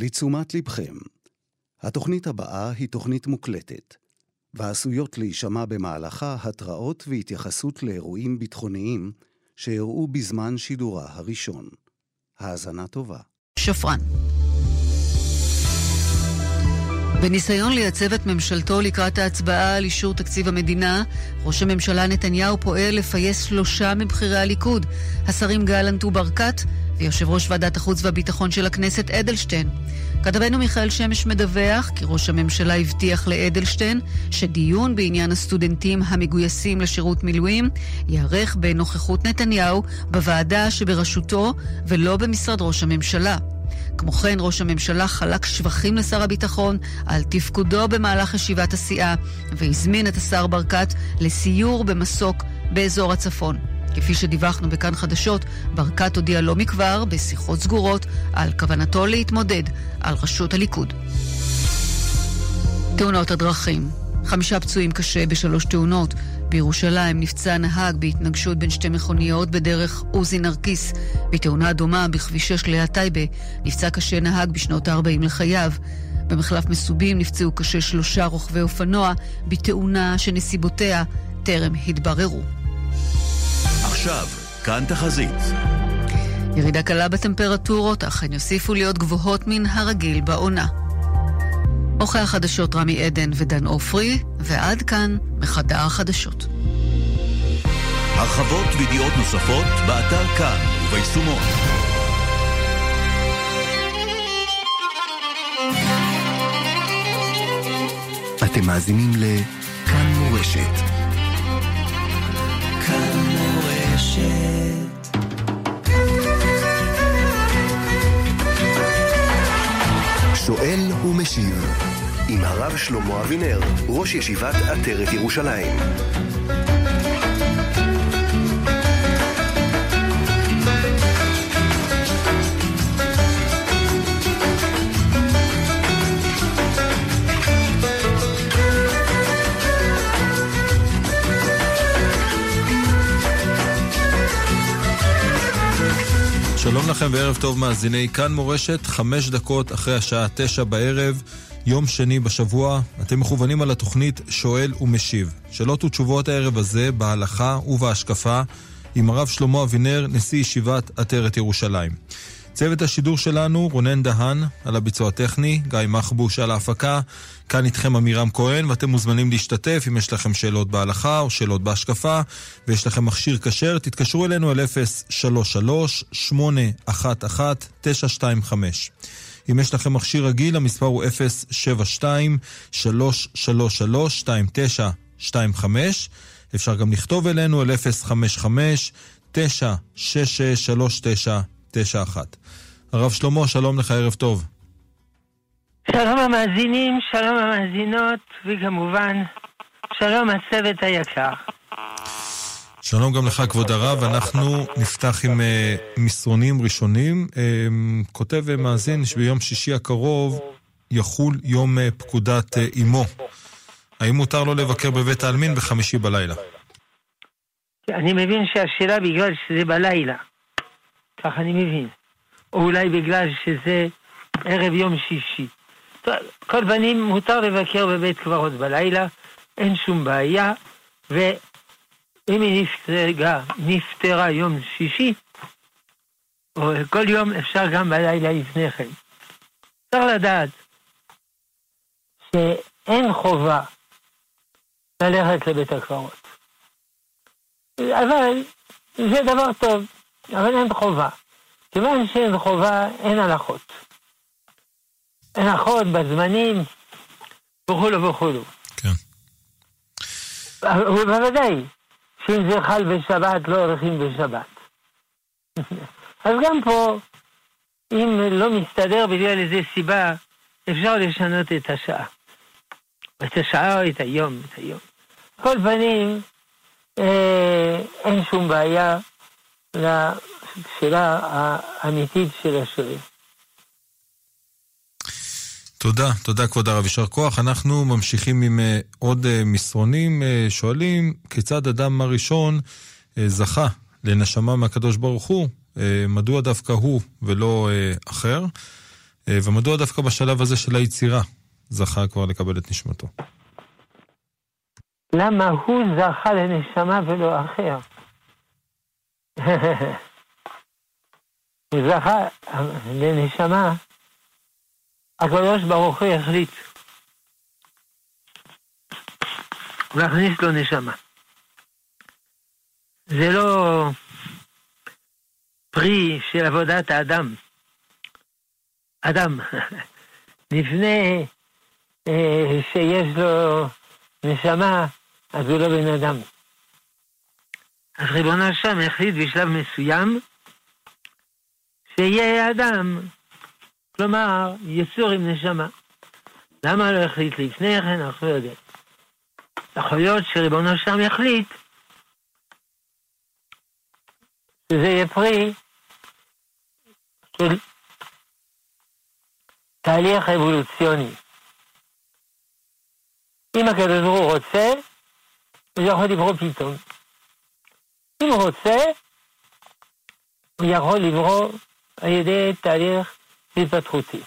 לתשומת לבכם, התוכנית הבאה היא תוכנית מוקלטת, ועשויות להישמע במהלכה התראות והתייחסות לאירועים ביטחוניים שאירעו בזמן שידורה הראשון. האזנה טובה. שפרן בניסיון לייצב את ממשלתו לקראת ההצבעה על אישור תקציב המדינה, ראש הממשלה נתניהו פועל לפייס שלושה מבכירי הליכוד, השרים גלנט וברקת ויושב ראש ועדת החוץ והביטחון של הכנסת אדלשטיין. כתבנו מיכאל שמש מדווח כי ראש הממשלה הבטיח לאדלשטיין שדיון בעניין הסטודנטים המגויסים לשירות מילואים ייערך בנוכחות נתניהו בוועדה שבראשותו ולא במשרד ראש הממשלה. כמו כן, ראש הממשלה חלק שבחים לשר הביטחון על תפקודו במהלך ישיבת הסיעה, והזמין את השר ברקת לסיור במסוק באזור הצפון. כפי שדיווחנו בכאן חדשות, ברקת הודיע לא מכבר, בשיחות סגורות, על כוונתו להתמודד על ראשות הליכוד. תאונות הדרכים חמישה פצועים קשה בשלוש תאונות. בירושלים נפצע נהג בהתנגשות בין שתי מכוניות בדרך עוזי נרקיס. בתאונה דומה בכביש 6 ליד טייבה נפצע קשה נהג בשנות ה-40 לחייו. במחלף מסובים נפצעו קשה שלושה רוכבי אופנוע בתאונה שנסיבותיה טרם התבררו. עכשיו, כאן תחזית. ירידה קלה בטמפרטורות, אך הן יוסיפו להיות גבוהות מן הרגיל בעונה. עורכי החדשות רמי עדן ודן עופרי, ועד כאן מחדר החדשות. הרחבות וידיעות נוספות באתר כאן וביישומון. אתם מאזינים לכאן מורשת. ומשיב עם הרב שלמה אבינר, ראש ישיבת עטרת ירושלים. שלום לכם וערב טוב מאזיני כאן מורשת, חמש דקות אחרי השעה תשע בערב, יום שני בשבוע, אתם מכוונים על התוכנית שואל ומשיב. שאלות ותשובות הערב הזה בהלכה ובהשקפה עם הרב שלמה אבינר, נשיא ישיבת עטרת ירושלים. צוות השידור שלנו, רונן דהן על הביצוע הטכני, גיא מחבוש על ההפקה, כאן איתכם עמירם כהן, ואתם מוזמנים להשתתף אם יש לכם שאלות בהלכה או שאלות בהשקפה, ויש לכם מכשיר כשר, תתקשרו אלינו על 033-811-925. אם יש לכם מכשיר רגיל, המספר הוא 072-333-2925. אפשר גם לכתוב אלינו על 055-966-3991. הרב שלמה, שלום לך, ערב טוב. שלום המאזינים, שלום המאזינות, וכמובן, שלום הצוות היקר. שלום גם לך, כבוד הרב. אנחנו נפתח עם uh, מסרונים ראשונים. Uh, כותב ומאזין שביום שישי הקרוב יחול יום uh, פקודת uh, אמו. האם מותר לו לבקר בבית העלמין בחמישי בלילה? אני מבין שהשאלה בגלל שזה בלילה. כך אני מבין. או אולי בגלל שזה ערב יום שישי. כל פנים, מותר לבקר בבית קברות בלילה, אין שום בעיה, ואם היא נפטרה, נפטרה יום שישי, או כל יום אפשר גם בלילה לפני כן. צריך לדעת שאין חובה ללכת לבית הקברות. אבל זה דבר טוב, אבל אין חובה. כיוון שאין חובה, אין הלכות. הנחות בזמנים וכולו וכולו. כן. ובוודאי שאם זה חל בשבת, לא הולכים בשבת. אז גם פה, אם לא מסתדר בגלל איזה סיבה, אפשר לשנות את השעה. את השעה או את היום, את היום. כל פנים, אה, אין שום בעיה לשאלה האמיתית של השואל. תודה, תודה כבוד הרב, יישר כוח. אנחנו ממשיכים עם uh, עוד uh, מסרונים. Uh, שואלים, כיצד אדם הראשון זכה לנשמה מהקדוש ברוך הוא? מדוע דווקא הוא ולא אחר? אה, ומדוע דווקא בשלב הזה של היצירה זכה כבר לקבל את נשמתו? למה הוא זכה לנשמה ולא אחר? הוא זכה לנשמה, הקדוש ברוך הוא החליט להכניס לו נשמה. זה לא פרי של עבודת האדם. אדם, לפני אה, שיש לו נשמה, אז הוא לא בן אדם. אז ריבונו שם החליט בשלב מסוים שיהיה אדם, כלומר, יצור עם נשמה. למה לא החליט לפני כן? אנחנו לא יודעים. יכול להיות שריבונו שם יחליט שזה יהיה פרי של תהליך אבולוציוני. אם הקדוש ברוך הוא רוצה, הוא יכול לברוא פתאום. אם הוא רוצה, הוא יכול לברוא על ידי תהליך התפתחותי.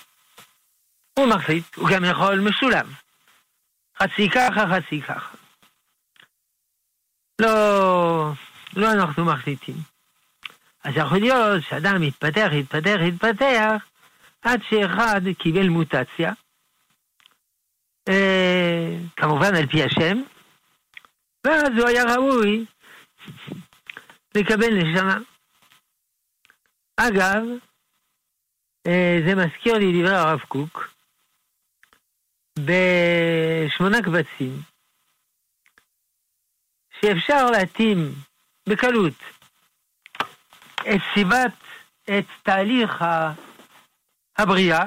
הוא מחליט, הוא גם יכול משולב. חצי ככה, חצי ככה. לא, לא אנחנו מחליטים. אז יכול להיות שאדם יתפתח, יתפתח, יתפתח, עד שאחד קיבל מוטציה, אה, כמובן על פי השם, ואז הוא היה ראוי לקבל נשמה. אגב, אה, זה מזכיר לי דברי הרב קוק, בשמונה קבצים, שאפשר להתאים בקלות את סיבת, את תהליך הבריאה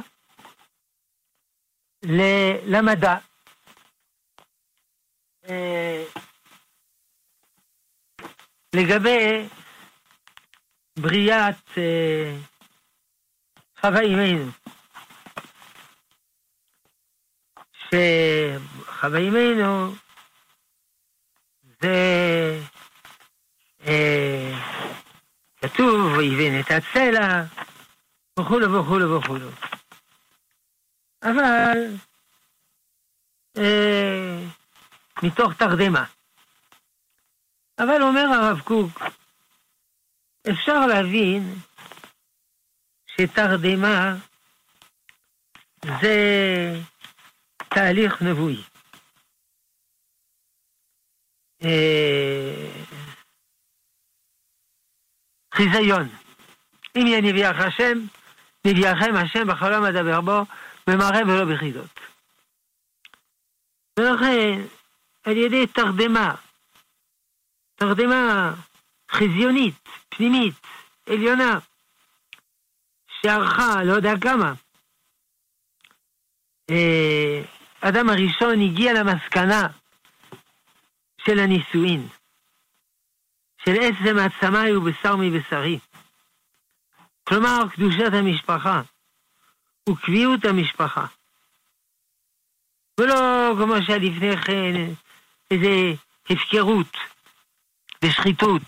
למדע. אה, לגבי בריאת אה, חווה אימנו, שחווה אימנו זה אה, כתוב, ויבן את הצלע, וכולו וכולו וכולו. אבל אה, מתוך תרדמה. אבל אומר הרב קוק, אפשר להבין שתרדמה זה תהליך נבואי. אה, חיזיון. אם יהיה נביאך השם, נביאכם השם בחלום אדבר בו, במראה ולא בחידות. ולכן, על ידי תרדמה, תרדמה חזיונית, פנימית, עליונה, שערכה, לא יודע כמה, אה, אדם הראשון הגיע למסקנה של הנישואין, של עצם העצמי ובשר מבשרי. כלומר, קדושת המשפחה וקביעות המשפחה. ולא כמו שהיה לפני כן איזה הפקרות ושחיתות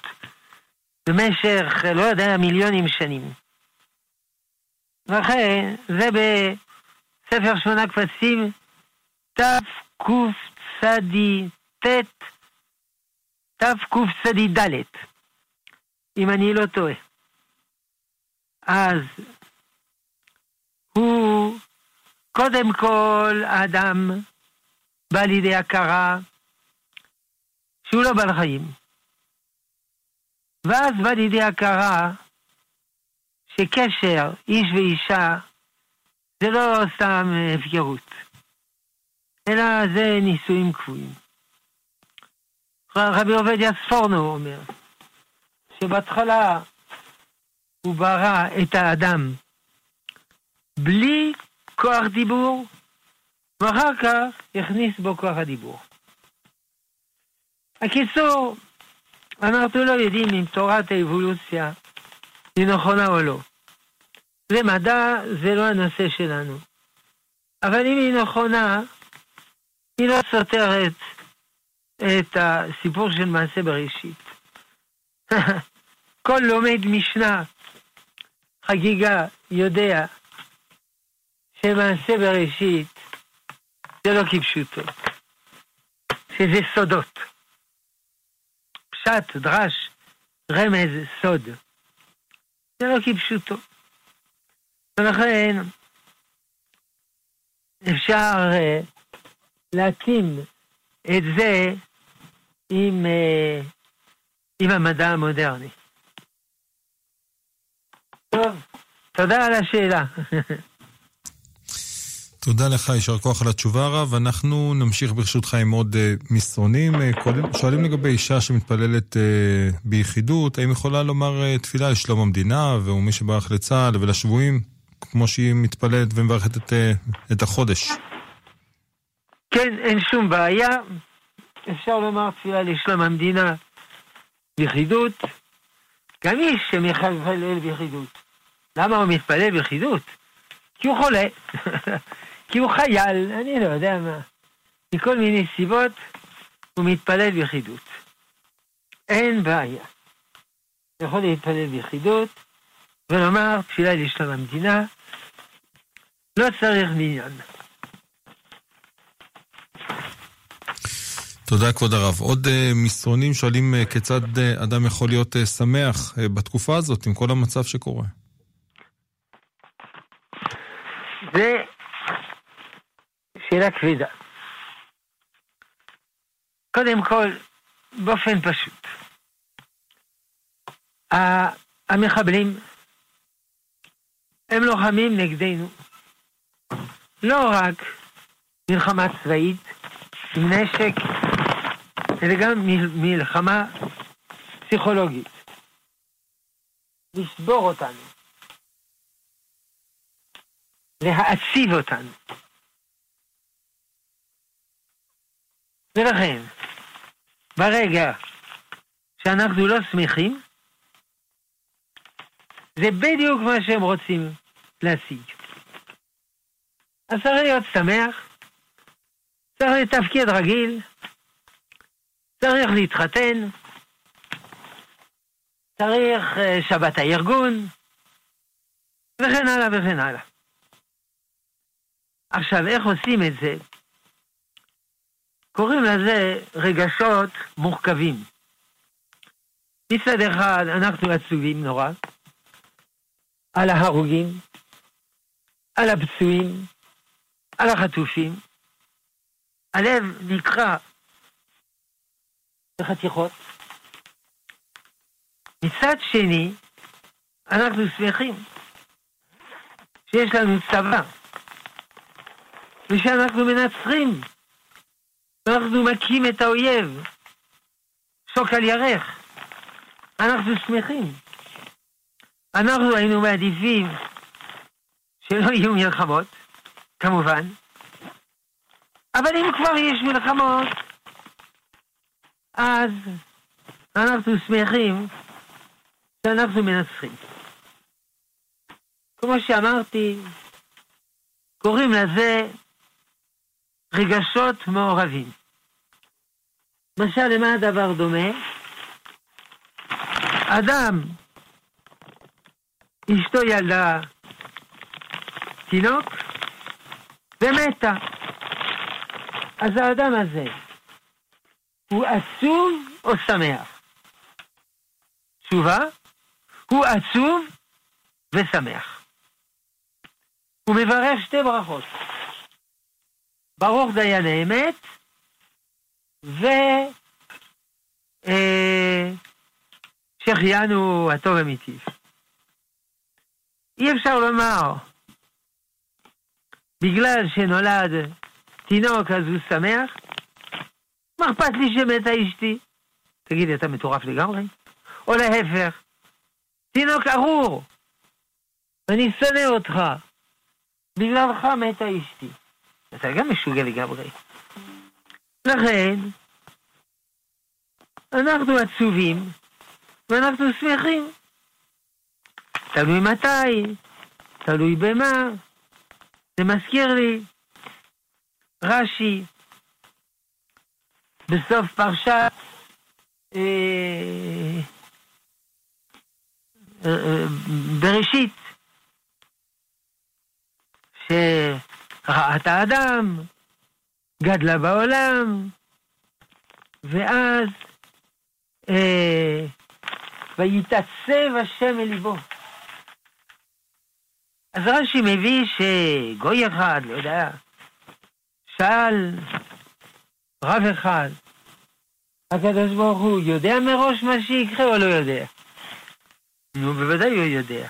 במשך, לא יודע, מיליונים שנים. ולכן, זה בספר שמונה קבצים, תקצ"ט, תקצ"ד, אם אני לא טועה. אז הוא קודם כל האדם בא לידי הכרה שהוא לא בעל חיים. ואז בא לידי הכרה שקשר איש ואישה זה לא סתם הפקרות, אלא זה נישואים קבועים. רבי עובדיה ספורנו אומר, שבהתחלה הוא ברא את האדם בלי כוח דיבור, ואחר כך הכניס בו כוח הדיבור. הקיצור, אנחנו לא יודעים אם תורת האבולוציה היא נכונה או לא. זה מדע, זה לא הנושא שלנו. אבל אם היא נכונה, היא לא סותרת את הסיפור של מעשה בראשית. כל לומד משנה, חגיגה, יודע שמעשה בראשית זה לא כפשוטו, שזה סודות. פשט, דרש, רמז, סוד. זה לא כפשוטו. ולכן אפשר uh, להתאים את זה עם, uh, עם המדע המודרני. טוב, תודה על השאלה. תודה לך, יישר כוח על התשובה הרב. אנחנו נמשיך ברשותך עם עוד uh, מסרונים. Uh, קודם, שואלים לגבי אישה שמתפללת uh, ביחידות, האם יכולה לומר uh, תפילה לשלום המדינה ומי שברח לצה"ל ולשבויים, כמו שהיא מתפללת ומברכת את, uh, את החודש? כן, אין שום בעיה. אפשר לומר תפילה לשלום המדינה ביחידות. גם איש שמתפלל ביחידות. למה הוא מתפלל ביחידות? כי הוא חולה. כי הוא חייל, אני לא יודע מה. מכל מיני סיבות הוא מתפלל ביחידות. אין בעיה. יכול להתפלל ביחידות ולומר תפילה לשלום המדינה, לא צריך מניין. תודה, כבוד הרב. עוד uh, מסרונים שואלים uh, כיצד uh, אדם יכול להיות uh, שמח uh, בתקופה הזאת עם כל המצב שקורה. זה שאלה כבדה. קודם כל, באופן פשוט, המחבלים הם לוחמים נגדנו. לא רק מלחמה צבאית עם נשק, אלא גם מלחמה פסיכולוגית. לשבור אותנו, להעציב אותנו. ולכן, ברגע שאנחנו לא שמחים, זה בדיוק מה שהם רוצים להשיג. אז צריך להיות שמח, צריך לתפקיד רגיל, צריך להתחתן, צריך אה, שבת הארגון, וכן הלאה וכן הלאה. עכשיו, איך עושים את זה? קוראים לזה רגשות מורכבים. מצד אחד אנחנו עצובים נורא, על ההרוגים, על הפצועים, על החטופים. הלב נקרע בחתיכות. מצד שני, אנחנו שמחים שיש לנו צבא, ושאנחנו מנצחים אנחנו מכים את האויב. שוק על ירך. אנחנו שמחים. אנחנו היינו מעדיפים שלא יהיו מלחמות, כמובן, אבל אם כבר יש מלחמות, אז אנחנו שמחים שאנחנו מנצחים. כמו שאמרתי, קוראים לזה רגשות מעורבים. משל למה הדבר דומה? אדם, אשתו ילדה תינוק ומתה. אז האדם הזה הוא עצוב או שמח? תשובה, הוא עצוב ושמח. הוא מברך שתי ברכות. ברוך דיין האמת, ו... אה, הטוב המיטיב. אי אפשר לומר, בגלל שנולד תינוק אז הוא שמח, מה אכפת לי שמתה אשתי? תגידי, אתה מטורף לגמרי? או להפך, תינוק ארור, ואני שונא אותך, בגללך מתה אשתי. אתה גם משוגע לגמרי. לכן, אנחנו עצובים ואנחנו שמחים. תלוי מתי, תלוי במה. זה מזכיר לי רש"י בסוף פרשת אה, אה, בראשית, שראת האדם, גדלה בעולם, ואז אה, ויתעצב השם אל ליבו. אז רש"י מביא שגוי אחד, לא יודע, שאל רב אחד, הקדוש ברוך הוא יודע מראש מה שיקרה או לא יודע? נו, בוודאי הוא יודע.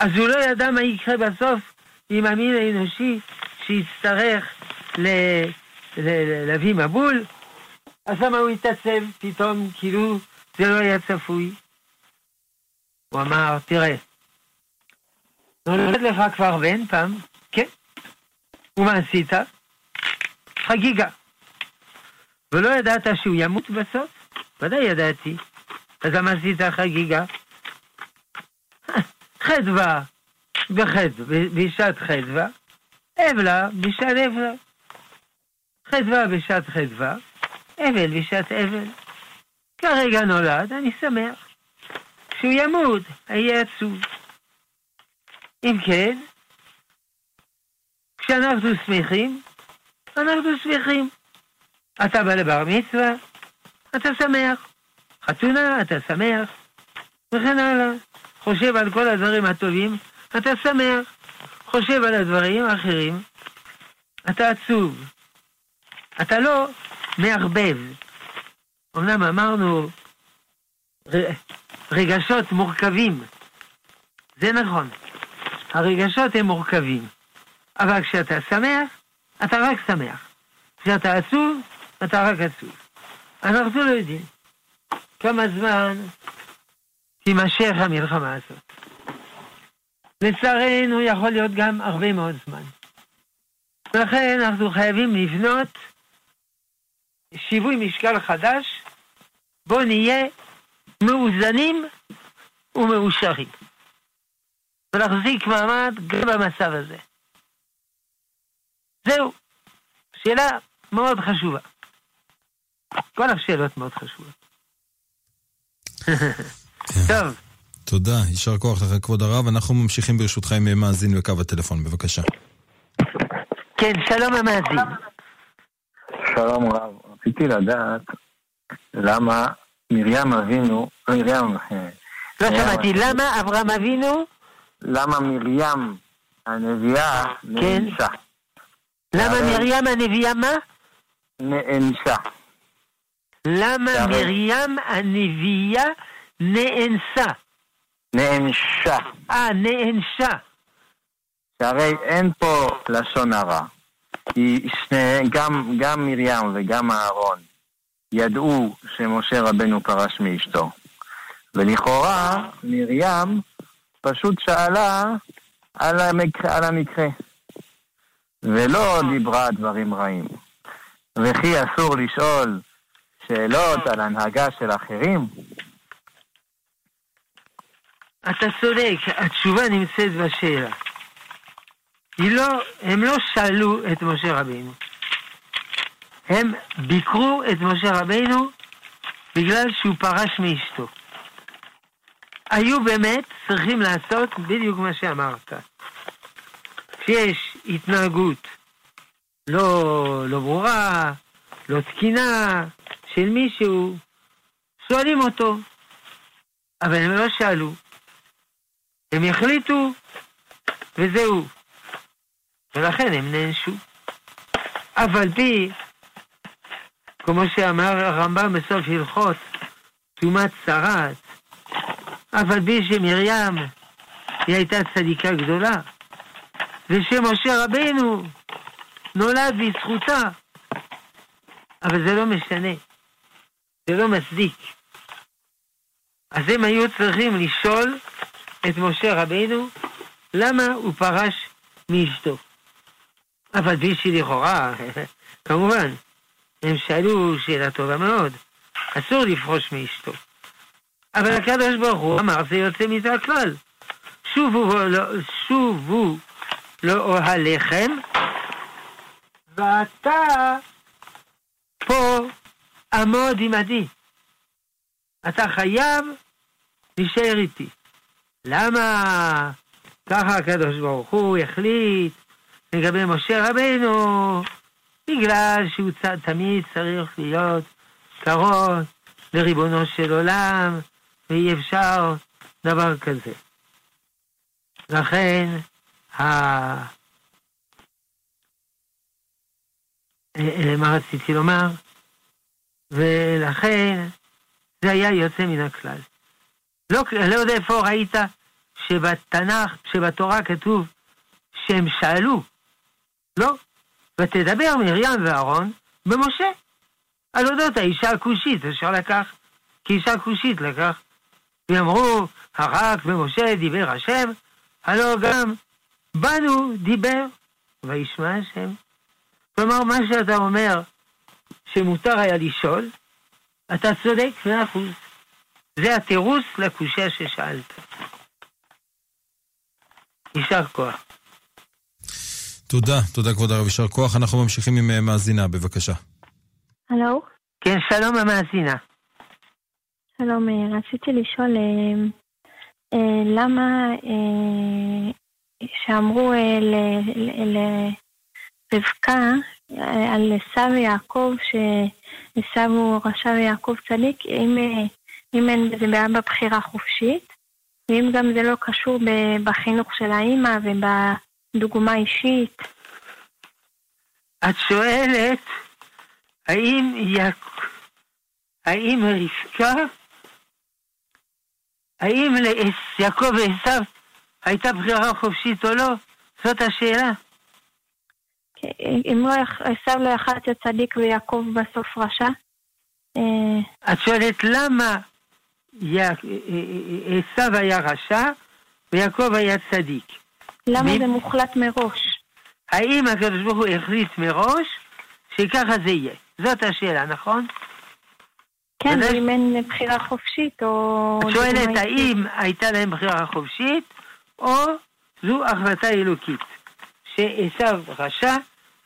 אז הוא לא ידע מה יקרה בסוף עם המין האנושי שיצטרך ל- ל- להביא מבול, אז למה הוא התעצב פתאום, כאילו זה לא היה צפוי? הוא אמר, תראה, נולד לך כבר בן פעם, כן, ומה עשית? חגיגה. ולא ידעת שהוא ימות בסוף? ודאי ידעתי. אז למה עשית חגיגה? חדווה בחדווה, בשעת חדווה, אבלה בשעת אבלה. חדווה בשעת חדווה, אבל בשעת אבל. כרגע נולד, אני שמח. כשהוא ימות, אהיה עצוב. אם כן, כשאנחנו שמחים, אנחנו שמחים. אתה בא לבר מצווה, אתה שמח. חתונה, אתה שמח. וכן הלאה. חושב על כל הדברים הטובים, אתה שמח. חושב על הדברים האחרים, אתה עצוב. אתה לא מערבב. אמנם אמרנו רגשות מורכבים. זה נכון. הרגשות הם מורכבים. אבל כשאתה שמח, אתה רק שמח. כשאתה עצוב, אתה רק עצוב. אנחנו לא יודעים כמה זמן תימשך המלחמה הזאת. לצערנו יכול להיות גם הרבה מאוד זמן. ולכן אנחנו חייבים לבנות שיווי משקל חדש, בו נהיה מאוזנים ומאושרים. ולהחזיק מעמד גם במצב הזה. זהו, שאלה מאוד חשובה. כל השאלות מאוד חשובות. טוב. תודה, יישר כוח לך כבוד הרב. אנחנו ממשיכים ברשותך עם מאזין בקו הטלפון, בבקשה. כן, שלום המאזין. שלום רב, רציתי לדעת למה מרים אבינו, מרים, לא שמעתי, למה אברהם אבינו? למה מרים הנביאה כן. נאנסה? למה מרים הנביאה מה? נאנסה. למה מרים הנביאה נאנסה? נאנשה. אה, נאנשה. שהרי אין פה לשון הרע. כי שני, גם, גם מרים וגם אהרון ידעו שמשה רבנו פרש מאשתו. ולכאורה מרים פשוט שאלה על המקרה, על המקרה. ולא דיברה דברים רעים. וכי אסור לשאול שאלות על הנהגה של אחרים? אתה צודק, התשובה נמצאת בשאלה. לא, הם לא שאלו את משה רבינו. הם ביקרו את משה רבינו בגלל שהוא פרש מאשתו. היו באמת צריכים לעשות בדיוק מה שאמרת. כשיש התנהגות לא, לא ברורה, לא תקינה של מישהו, שואלים אותו. אבל הם לא שאלו. הם החליטו, וזהו. ולכן הם נענשו. אף על פי, כמו שאמר הרמב"ם בסוף הלכות טומאת צרת, אף על פי שמרים היא הייתה צדיקה גדולה, ושמשה רבינו נולד בזכותה, אבל זה לא משנה, זה לא מצדיק. אז הם היו צריכים לשאול את משה רבינו למה הוא פרש מאשתו. אבל פי שלכאורה, כמובן, הם שאלו שאלה טובה מאוד, אסור לפרוש מאשתו. אבל הקדוש ברוך הוא אמר זה יוצא מזה הכלל. שובו לא, שובו לא ואתה פה עמוד עמדי. אתה חייב להישאר איתי. למה ככה הקדוש ברוך הוא החליט, לגבי משה רבנו, בגלל שהוא תמיד צריך להיות קרוב לריבונו של עולם, ואי אפשר דבר כזה. לכן, ה... מה רציתי לומר? ולכן זה היה יוצא מן הכלל. לא, לא יודע איפה ראית שבתנ"ך, שבתורה כתוב שהם שאלו. לא. ותדבר מרים ואהרון במשה. על אודות האישה הכושית, אפשר לקח, כאישה כושית לקח. ואמרו, הרק במשה דיבר השם, הלא גם בנו דיבר, וישמע השם. כלומר, מה שאתה אומר, שמותר היה לשאול, אתה צודק מאה אחוז. זה התירוץ לקושייה ששאלת. יישר כוח. תודה, תודה כבוד הרב, יישר כוח. אנחנו ממשיכים עם אה, מאזינה, בבקשה. הלו? כן, שלום המאזינה. שלום, אה, רציתי לשאול אה, למה שאמרו לרבקה על עשו ויעקב, שעשו הוא רשע ויעקב צדיק, אם, אם אין בזה בעיה בבחירה חופשית, ואם גם זה לא קשור בחינוך של האימא ובדוגמה אישית. את שואלת האם, יעק... האם רבקה, האם ליעקב ועשו הייתה בחירה חופשית או לא? זאת השאלה. אם לא, עשו לא יכל להיות צדיק ויעקב בסוף רשע? אה, את שואלת למה עשו היה רשע ויעקב היה צדיק? למה זה מוחלט מראש? האם הקדוש ברוך הוא החליט מראש שככה זה יהיה? זאת השאלה, נכון? כן, ואם אין בחירה חופשית או... את שואלת האם הייתה להם בחירה חופשית או זו החלטה אלוקית. שעשו רשע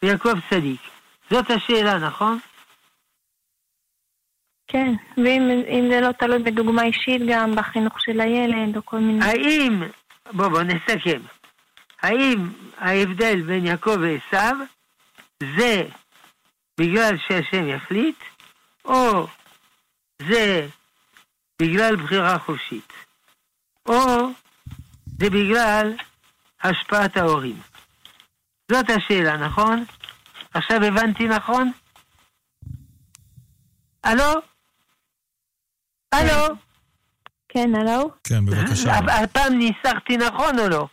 ויעקב צדיק. זאת השאלה, נכון? כן, ואם זה לא תלוי בדוגמה אישית גם בחינוך של הילד או כל מיני... האם, בוא בוא נסכם, האם ההבדל בין יעקב ועשו זה בגלל שהשם יחליט, או זה בגלל בחירה חופשית, או זה בגלל השפעת ההורים. זאת השאלה, נכון? עכשיו הבנתי נכון? הלו? הלו? כן, הלו? כן, בבקשה. הפעם ניסחתי נכון או לא?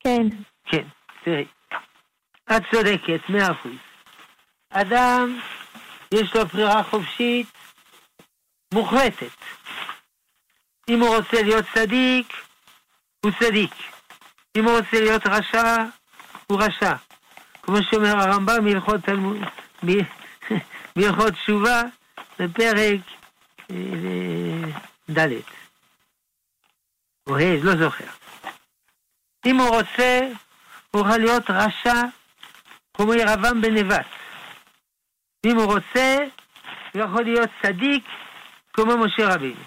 כן. כן, תראי. את צודקת, מאה אחוז. אדם, יש לו בחירה חופשית מוחלטת. אם הוא רוצה להיות צדיק, הוא צדיק. אם הוא רוצה להיות רשע, הוא רשע. כמו שאומר הרמב"ם בהלכות תשובה, בפרק אה, ד' או ה', לא זוכר. אם הוא רוצה, הוא יכול להיות רשע כמו ירבעם בנבט. אם הוא רוצה, הוא יכול להיות צדיק כמו משה רבינו.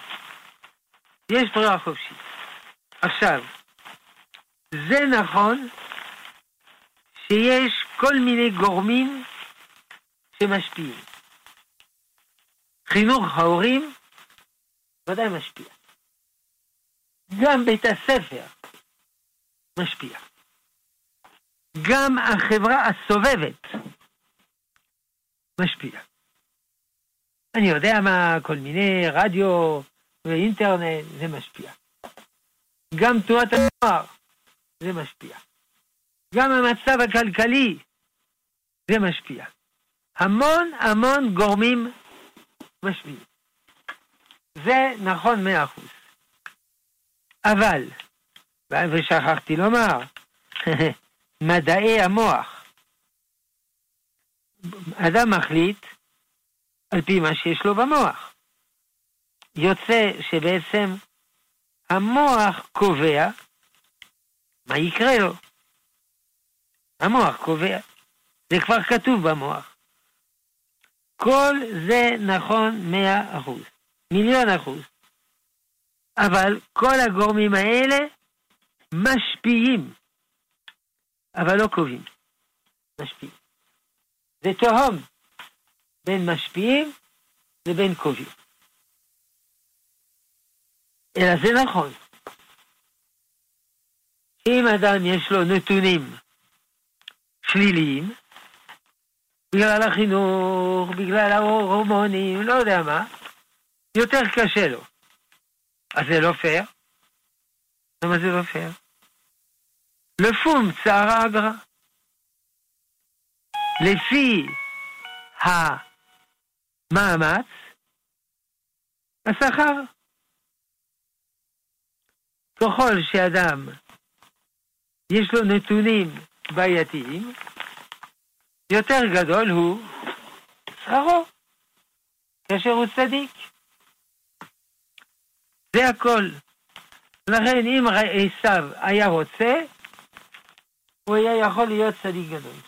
יש ברירה חופשית. עכשיו, זה נכון שיש כל מיני גורמים שמשפיעים. חינוך ההורים ודאי משפיע. גם בית הספר משפיע. גם החברה הסובבת משפיע. אני יודע מה, כל מיני רדיו ואינטרנט, זה משפיע. גם תנועת הנוער, זה משפיע. גם המצב הכלכלי, זה משפיע. המון המון גורמים משפיעים. זה נכון מאה אחוז. אבל, ושכחתי לומר, מדעי המוח. אדם מחליט על פי מה שיש לו במוח. יוצא שבעצם המוח קובע מה יקרה לו. המוח קובע. זה כבר כתוב במוח. כל זה נכון מאה אחוז, מיליון אחוז. אבל כל הגורמים האלה משפיעים, אבל לא קובעים. משפיעים. זה תהום בין משפיעים לבין קובעים. אלא זה נכון. אם אדם יש לו נתונים שליליים, בגלל החינוך, בגלל ההורמונים, לא יודע מה, יותר קשה לו. אז זה לא פייר? למה זה לא פייר? לפום צער אגרא. לפי המאמץ, השכר. ככל שאדם יש לו נתונים בעייתיים, יותר גדול הוא שכרו, כאשר הוא צדיק. זה הכל. לכן אם עשיו היה רוצה, הוא היה יכול להיות צדיק גדול.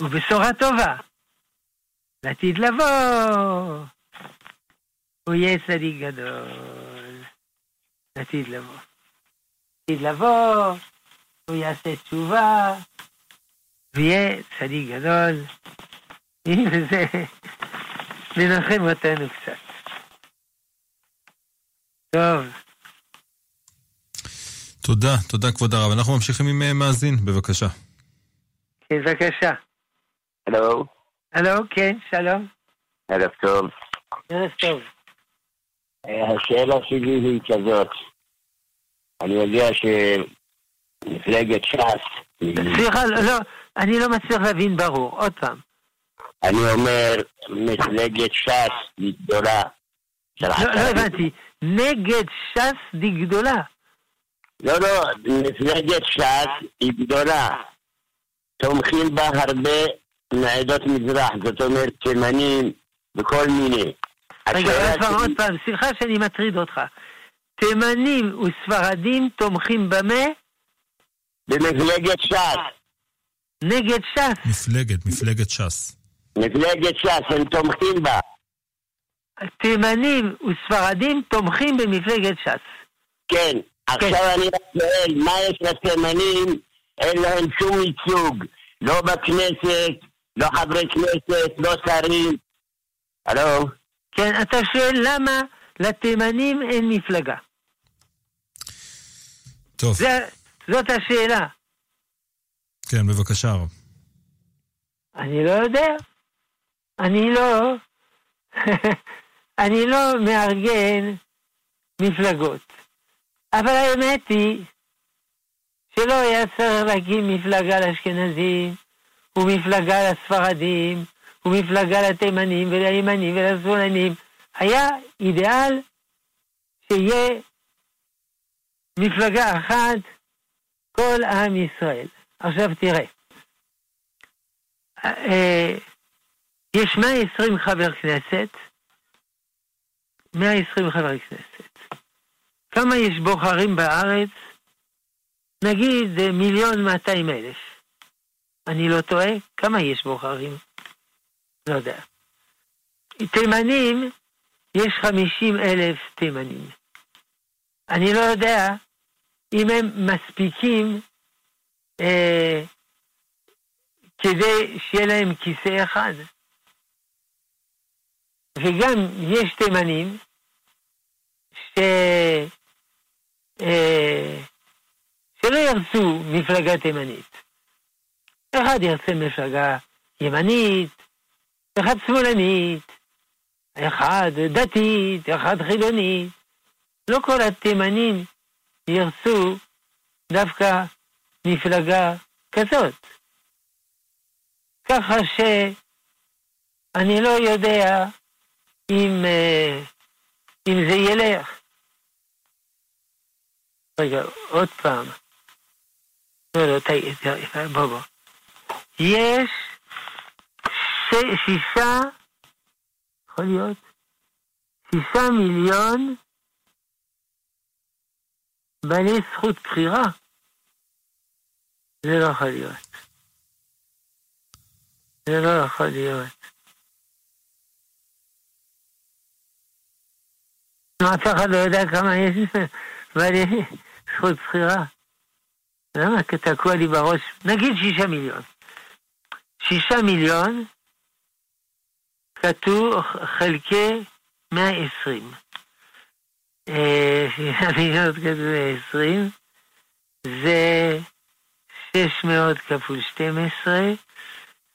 ובשורה טובה, לעתיד לבוא, הוא יהיה צדיק גדול. לעתיד לבוא. לעתיד לבוא, הוא יעשה תשובה, ויהיה צדיק גדול. הנה זה לנחם אותנו קצת. טוב. תודה, תודה כבוד הרב. אנחנו ממשיכים עם אה, מאזין, בבקשה. כן, בבקשה. הלו. הלו, כן, שלום. ערב טוב. ערב טוב. אה, השאלה שלי היא כזאת. אני יודע שמפלגת ש"ס... סליחה, לא, לא, אני לא מצליח להבין ברור. עוד פעם. אני אומר, מפלגת ש"ס היא גדולה. לא, לא הבנתי. נגד ש"ס היא גדולה. לא, לא, מפלגת ש"ס היא גדולה. תומכים בה הרבה מעדות מזרח, זאת אומרת תימנים וכל מיני. רגע, עוד פעם, עוד פעם, סליחה שאני מטריד אותך. תימנים וספרדים תומכים במה? במפלגת ש"ס. נגד ש"ס. מפלגת, מפלגת ש"ס. מפלגת ש"ס, הם תומכים בה. תימנים וספרדים תומכים במפלגת ש"ס. כן. עכשיו אני רק שואל, מה יש לתימנים? אין להם שום ייצוג. לא בכנסת, לא חברי כנסת, לא שרים. הלו? כן, אתה שואל למה לתימנים אין מפלגה. טוב. זה, זאת השאלה. כן, בבקשה, הרב. אני לא יודע. אני לא... אני לא מארגן מפלגות. אבל האמת היא שלא היה צריך להקים מפלגה לאשכנזים, ומפלגה לספרדים, ומפלגה לתימנים ולימנים ולשמאלנים. היה אידיאל שיהיה מפלגה אחת, כל עם ישראל. עכשיו תראה, אה, יש 120 חבר כנסת, 120 חבר כנסת. כמה יש בוחרים בארץ? נגיד מיליון 200 אלף. אני לא טועה? כמה יש בוחרים? לא יודע. תימנים, יש 50 אלף תימנים. אני לא יודע אם הם מספיקים אה, כדי שיהיה להם כיסא אחד. וגם יש תימנים ש... אה, שלא ירצו מפלגה תימנית. אחד ירצה מפלגה ימנית, אחד שמאלנית, אחד דתית, אחד חילונית. לא כל התימנים ירצו דווקא מפלגה כזאת. ככה שאני לא יודע אם, אה, אם זה ילך. רגע, עוד פעם. לא, לא, בוא, בוא. יש. שישה, יכול להיות, שישה מיליון בעלי זכות בחירה. זה לא יכול להיות. זה לא יכול להיות. אף אחד לא יודע כמה יש בעלי זכות בחירה. למה תקוע לי בראש? נגיד שישה מיליון. שישה מיליון כתוב חלקי 120. שישה מיליון כתוב 120 זה 600 כפול 12,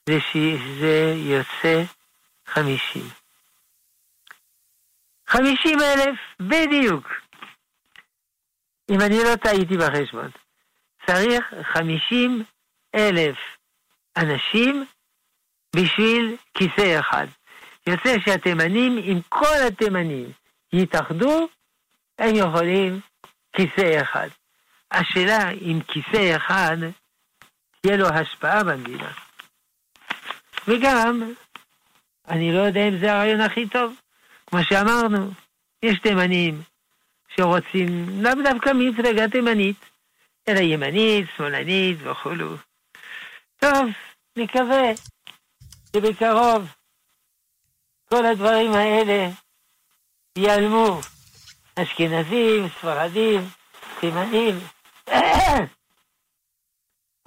זה, זה יוצא 50. 50 אלף בדיוק. אם אני לא טעיתי בחשבון. צריך 50 אלף אנשים בשביל כיסא אחד. יוצא שהתימנים, אם כל התימנים יתאחדו, הם יכולים כיסא אחד. השאלה אם כיסא אחד תהיה לו השפעה במדינה. וגם, אני לא יודע אם זה הרעיון הכי טוב. כמו שאמרנו, יש תימנים שרוצים לאו דווקא מפלגה תימנית, אלא ימנית, שמאלנית וכולו. טוב, נקווה שבקרוב כל הדברים האלה ייעלמו. אשכנזים, ספרדים, תימנים.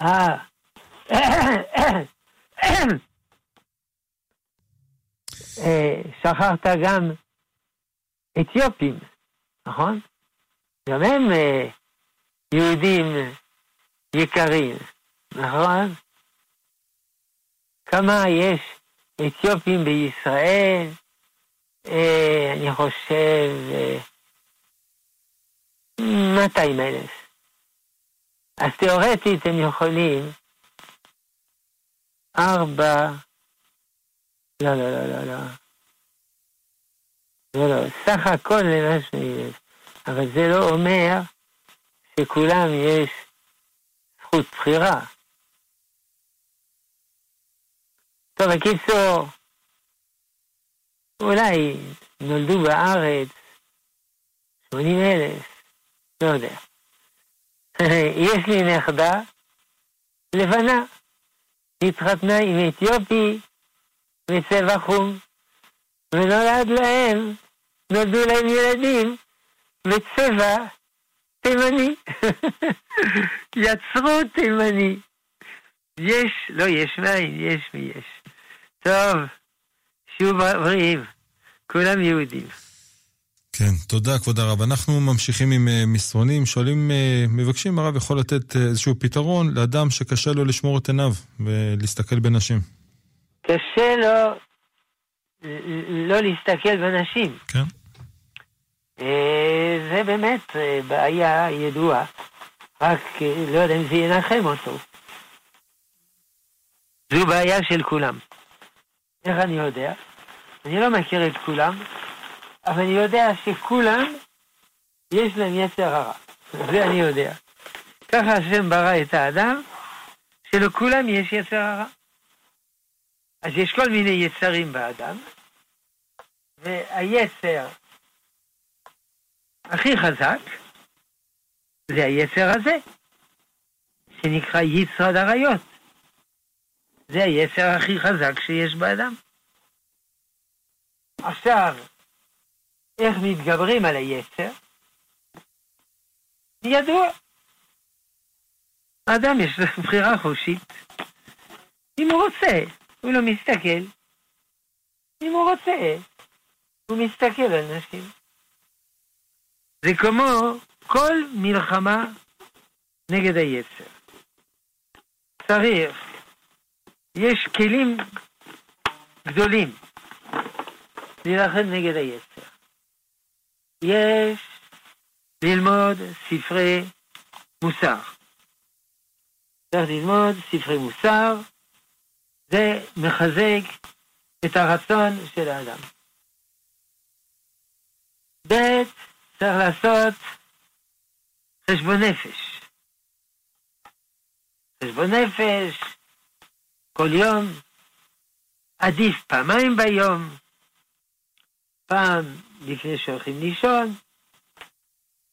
אה, אה, שכחת גם אתיופים, נכון? גם הם אה, יהודים יקרים, נכון? כמה יש אתיופים בישראל? אה, אני חושב 200 אלף. אז תיאורטית הם יכולים ארבע לא, לא, לא, לא, לא. לא, לא, סך הכל זה מה שיש. אבל זה לא אומר שכולם יש זכות בחירה. טוב, בקיצור, אולי נולדו בארץ 80 אלף, לא יודע. יש לי נכדה לבנה, התחתנה עם אתיופי מצבע חום, ונולד להם, נולדו להם ילדים בצבע תימני. יצרו תימני. יש, לא יש מאין, יש מי יש. טוב, שוב בריאים, כולם יהודים. כן, תודה כבוד הרב. אנחנו ממשיכים עם uh, מסרונים, שואלים, uh, מבקשים הרב יכול לתת uh, איזשהו פתרון לאדם שקשה לו לשמור את עיניו ולהסתכל בנשים. קשה לו לא להסתכל בנשים. כן. אה, זה באמת אה, בעיה ידועה, רק אה, לא יודע אם זה ינחם אותו. זו בעיה של כולם. איך אני יודע? אני לא מכיר את כולם, אבל אני יודע שכולם, יש להם יצר הרע. זה אני יודע. ככה השם ברא את האדם, שלכולם יש יצר הרע. אז יש כל מיני יצרים באדם, והיצר הכי חזק זה היצר הזה, שנקרא יצרד עריות. זה היצר הכי חזק שיש באדם. עכשיו, איך מתגברים על היצר? ידוע. האדם יש לו בחירה חושית. אם הוא רוצה, הוא לא מסתכל. אם הוא רוצה, הוא מסתכל על נשים. זה כמו כל מלחמה נגד היצר. צריך, יש כלים גדולים להילחם נגד היצר. יש ללמוד ספרי מוסר. צריך ללמוד ספרי מוסר, זה מחזק את הרצון של האדם. ב', צריך לעשות חשבון נפש. חשבון נפש, כל יום, עדיף פעמיים ביום, פעם לפני שהולכים לישון,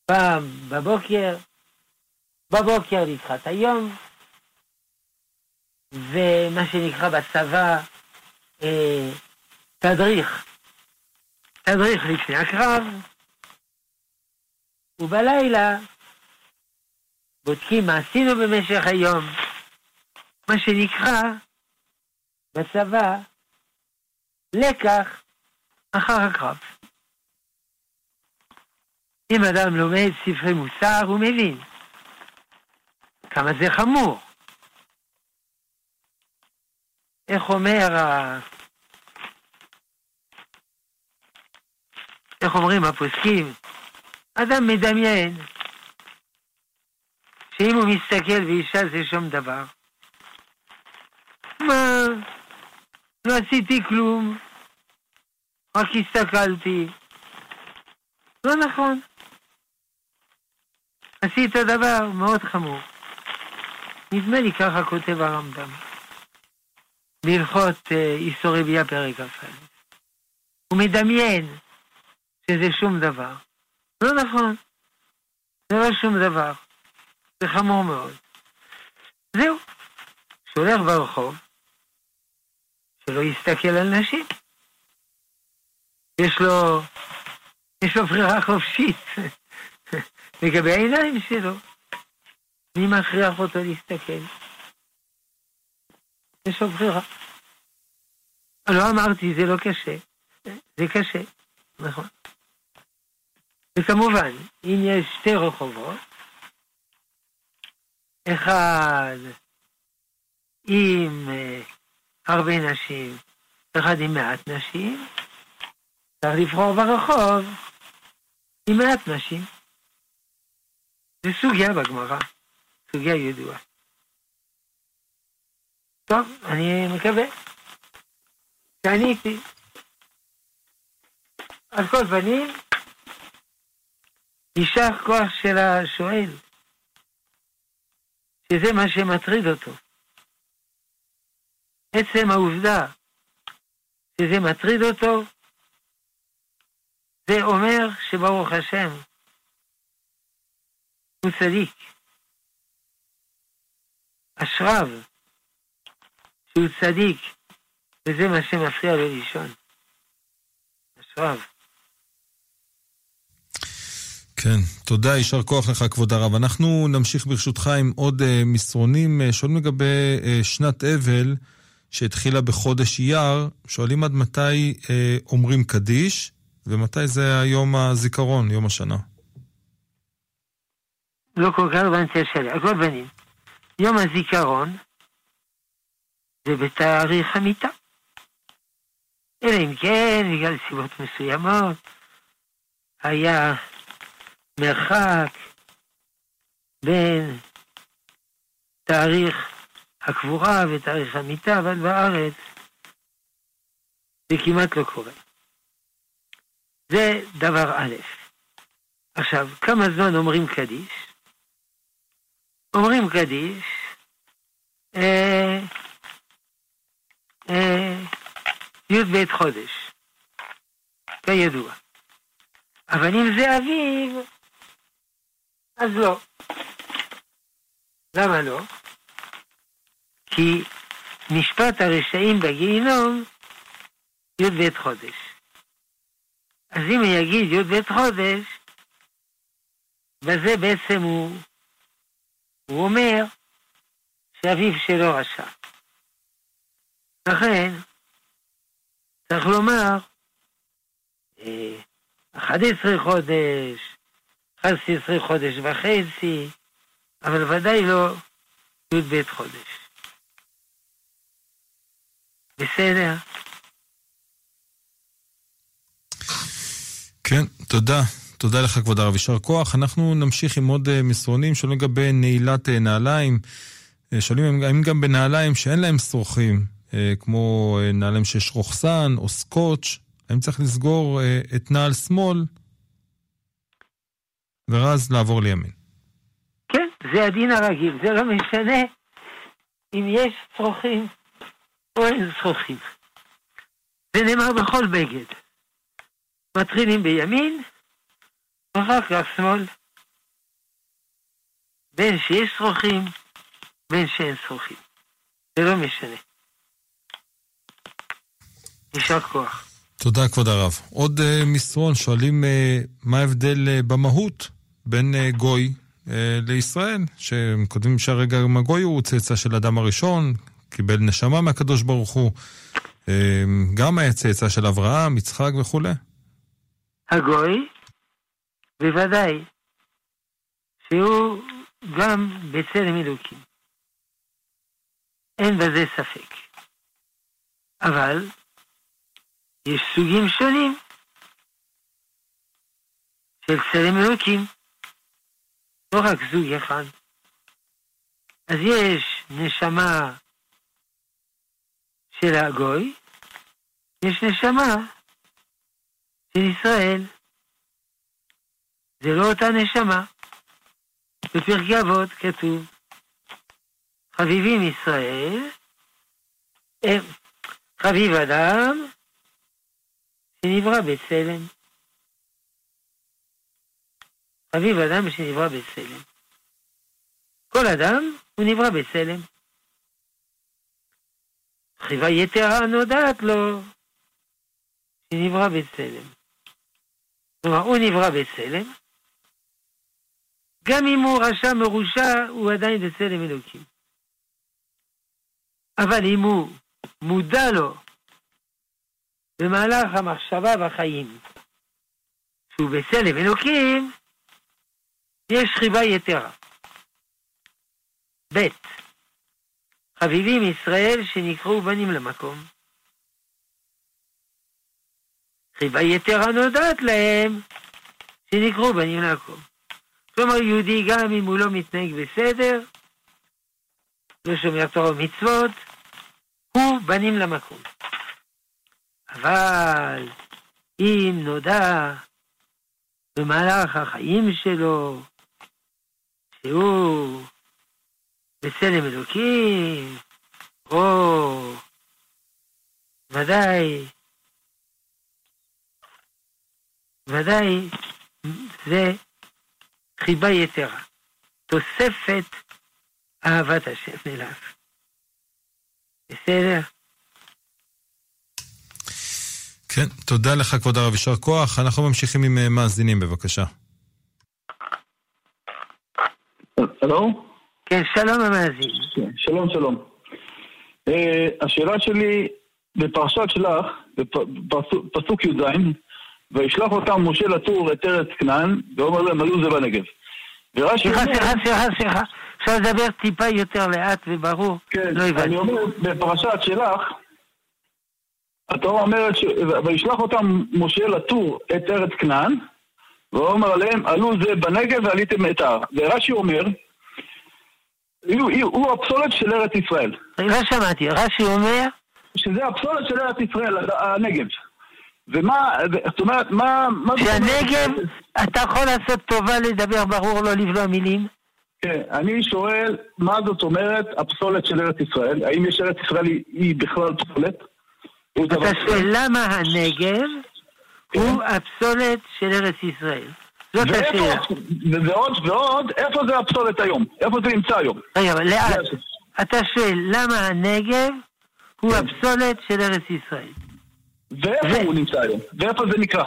פעם בבוקר, בבוקר לקראת היום, ומה שנקרא בצבא אה, תדריך, תדריך לפני הקרב, ובלילה בודקים מה עשינו במשך היום, מה שנקרא בצבא לקח אחר הקרב. אם אדם לומד ספרי מוסר, הוא מבין כמה זה חמור. איך אומר ה... איך אומרים הפוסקים? אדם מדמיין שאם הוא מסתכל ואישה זה שום דבר. מה? לא עשיתי כלום, רק הסתכלתי. לא נכון. עשית דבר מאוד חמור. נדמה לי ככה כותב הרמב"ם. בהלכות אה, איסורי ביה פרק כ"א. הוא מדמיין שזה שום דבר. לא נכון, זה לא שום דבר. זה חמור מאוד. זהו, שהולך ברחוב, שלא יסתכל על נשים. יש לו, יש לו בחירה חופשית לגבי העיניים שלו. מי מכריח אותו להסתכל? יש לו בחירה. לא אמרתי, זה לא קשה. זה קשה, נכון. וכמובן, אם יש שתי רחובות, אחד עם uh, הרבה נשים, אחד עם מעט נשים, צריך לבחור ברחוב עם מעט נשים. זה סוגיה בגמרא, סוגיה ידועה. טוב, אני מקווה שעניתי. על כל פנים, יישר כוח של השואל, שזה מה שמטריד אותו. עצם העובדה שזה מטריד אותו, זה אומר שברוך השם, הוא צדיק. אשריו שהוא צדיק, וזה מה שמפריע לו לישון. אשריו. כן, תודה, יישר כוח לך, כבוד הרב. אנחנו נמשיך ברשותך עם עוד uh, מסרונים. Uh, שואלים לגבי uh, שנת אבל שהתחילה בחודש אייר, שואלים עד מתי uh, אומרים קדיש, ומתי זה היום הזיכרון, יום השנה. לא כל כך הבנתי השאלה. על כל פנים, יום הזיכרון זה בתאריך המיטה. אלא אם כן, בגלל סיבות מסוימות, היה מרחק בין תאריך הקבורה ותאריך המיטה, אבל בארץ זה כמעט לא קורה. זה דבר א'. עכשיו, כמה זמן אומרים קדיש? אומרים קדיש אה, אה, י"ב חודש, כידוע. אבל אם זה אביב, אז לא. למה לא? כי משפט הרשעים בגיהינום י"ב חודש. אז אם הוא יגיד י"ב חודש, בזה בעצם הוא, הוא אומר שאביו שלו רשע. לכן, צריך לומר, 11 אה, חודש, 11 חודש וחצי, אבל ודאי לא י"ב חודש. בסדר? כן, תודה. תודה לך, כבוד הרב, יישר כוח. אנחנו נמשיך עם עוד אה, מסרונים שואלים לגבי נעילת אה, נעליים. שואלים האם גם בנעליים שאין להם שרוכים, כמו נעליים שיש רוכסן או סקוץ', האם צריך לסגור את נעל שמאל ואז לעבור לימין. כן, זה הדין הרגיל, זה לא משנה אם יש צרוכים או אין צרוכים. זה נאמר בכל בגד. מתחילים בימין, ואחר כך שמאל. בין שיש צרוכים, בין שאין צרוכים. זה לא משנה. יישר כוח. תודה, כבוד הרב. עוד uh, מסרון, שואלים uh, מה ההבדל uh, במהות בין uh, גוי uh, לישראל, שהם כותבים שהרגע גם הגוי הוא צאצא של אדם הראשון, קיבל נשמה מהקדוש ברוך הוא. אה, גם היה צאצא של אברהם, יצחק וכולי. הגוי, בוודאי, שהוא גם בצלם אלוקים. אין בזה ספק. אבל יש סוגים שונים של צלם אלוקים, לא רק זוג אחד. אז יש נשמה של הגוי, יש נשמה של ישראל. זה לא אותה נשמה. בפרקי אבות כתוב, חביבים ישראל, חביב אדם שנברא בצלם. חביב אדם שנברא בצלם. כל אדם הוא נברא בצלם. חיבה יתרה נודעת לו שנברא בצלם. כלומר, הוא נברא בצלם, גם אם הוא רשע מרושע, הוא עדיין בצלם אלוקים. אבל אם הוא מודע לו במהלך המחשבה והחיים שהוא בצלם אלוקים, יש חיבה יתרה. ב. חביבים ישראל שנקראו בנים למקום. חיבה יתרה נודעת להם שנקראו בנים למקום. כלומר, יהודי גם אם הוא לא מתנהג בסדר, לא שומר תורה ומצוות, הוא בנים למקום. אבל אם נודע במהלך החיים שלו שהוא בצלם אלוקים, או ודאי, ודאי זה חיבה יתרה, תוספת אהבת השם אליו. בסדר? כן, תודה לך כבוד הרב, יישר כוח. אנחנו ממשיכים עם אה, מאזינים, בבקשה. הלו? כן, שלום המאזין. כן, שלום, שלום. Uh, השאלה שלי, בפרשת שלח, בפסוק י"ז, וישלח אותם משה לטור את ארץ כנען, ואומר להם, עלו זה בנגב. סליחה, סליחה, סליחה, סליחה. אפשר לדבר טיפה יותר לאט וברור? כן, לא אני אומר, בפרשת שלח, התורה אומרת, ש... וישלח אותם משה לטור את ארץ כנען, ואומר עליהם, עלו זה בנגב ועליתם את ההר. ורש"י אומר, הוא, הוא הפסולת של ארץ ישראל. לא שמעתי, רש"י אומר? שזה הפסולת של ארץ ישראל, הנגב. ומה, זאת אומרת, מה... שהנגב, אתה יכול לעשות טובה לדבר ברור, לא לבלוע מילים? כן, אני שואל, מה זאת אומרת הפסולת של ארץ ישראל? האם יש ארץ ישראל היא בכלל פסולת? אתה שואל למה הנגב. הוא הפסולת של ארץ ישראל. זאת השאלה. ועוד, ועוד, איפה זה הפסולת היום? איפה זה נמצא היום? רגע, אבל לאט. אתה שואל למה הנגב הוא כן. הפסולת של ארץ ישראל. ואיפה הוא נמצא היום? ואיפה זה נקרא?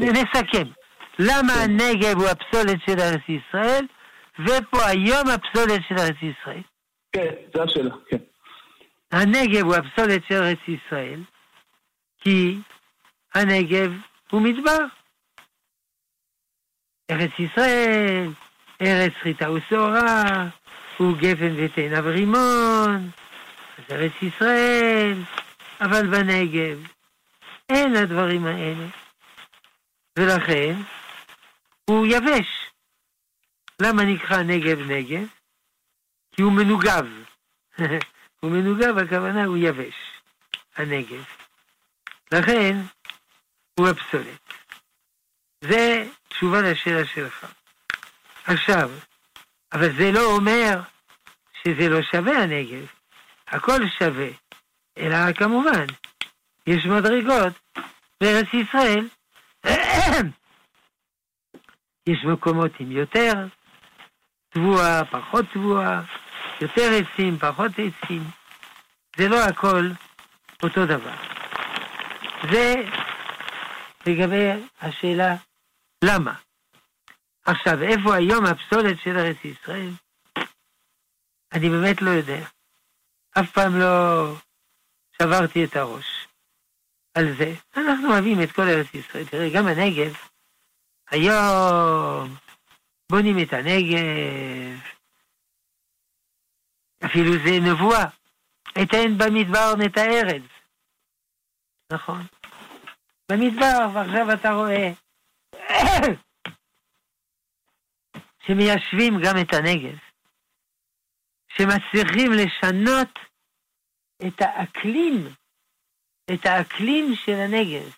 נסכם. למה כן. הנגב הוא הפסולת של ארץ ישראל? ופה היום הפסולת של ארץ ישראל. כן, זו השאלה, כן. הנגב הוא הפסולת של ארץ ישראל, כי הנגב הוא מדבר. ארץ ישראל, ארץ חיטה ושעורה, הוא גפן ותאנה ורימון, אז ארץ ישראל, אבל בנגב אין הדברים האלה. ולכן הוא יבש. למה נקרא נגב נגב? כי הוא מנוגב. הוא מנוגב, הכוונה הוא יבש, הנגב. לכן הוא הפסולת. זה תשובה לשאלה שלך. עכשיו, אבל זה לא אומר שזה לא שווה הנגב. הכל שווה. אלא כמובן, יש מדרגות בארץ ישראל. יש מקומות עם יותר, תבואה, פחות תבואה, יותר עצים, פחות עצים. זה לא הכל אותו דבר. זה לגבי השאלה למה. עכשיו, איפה היום הפסולת של ארץ ישראל? אני באמת לא יודע. אף פעם לא שברתי את הראש על זה. אנחנו אוהבים את כל ארץ ישראל. תראה, גם הנגב, היום בונים את הנגב, אפילו זה נבואה. אתן במדבר נטע ארץ. נכון. במדבר, ועכשיו אתה רואה שמיישבים גם את הנגב, שמצליחים לשנות את האקלים, את האקלים של הנגב,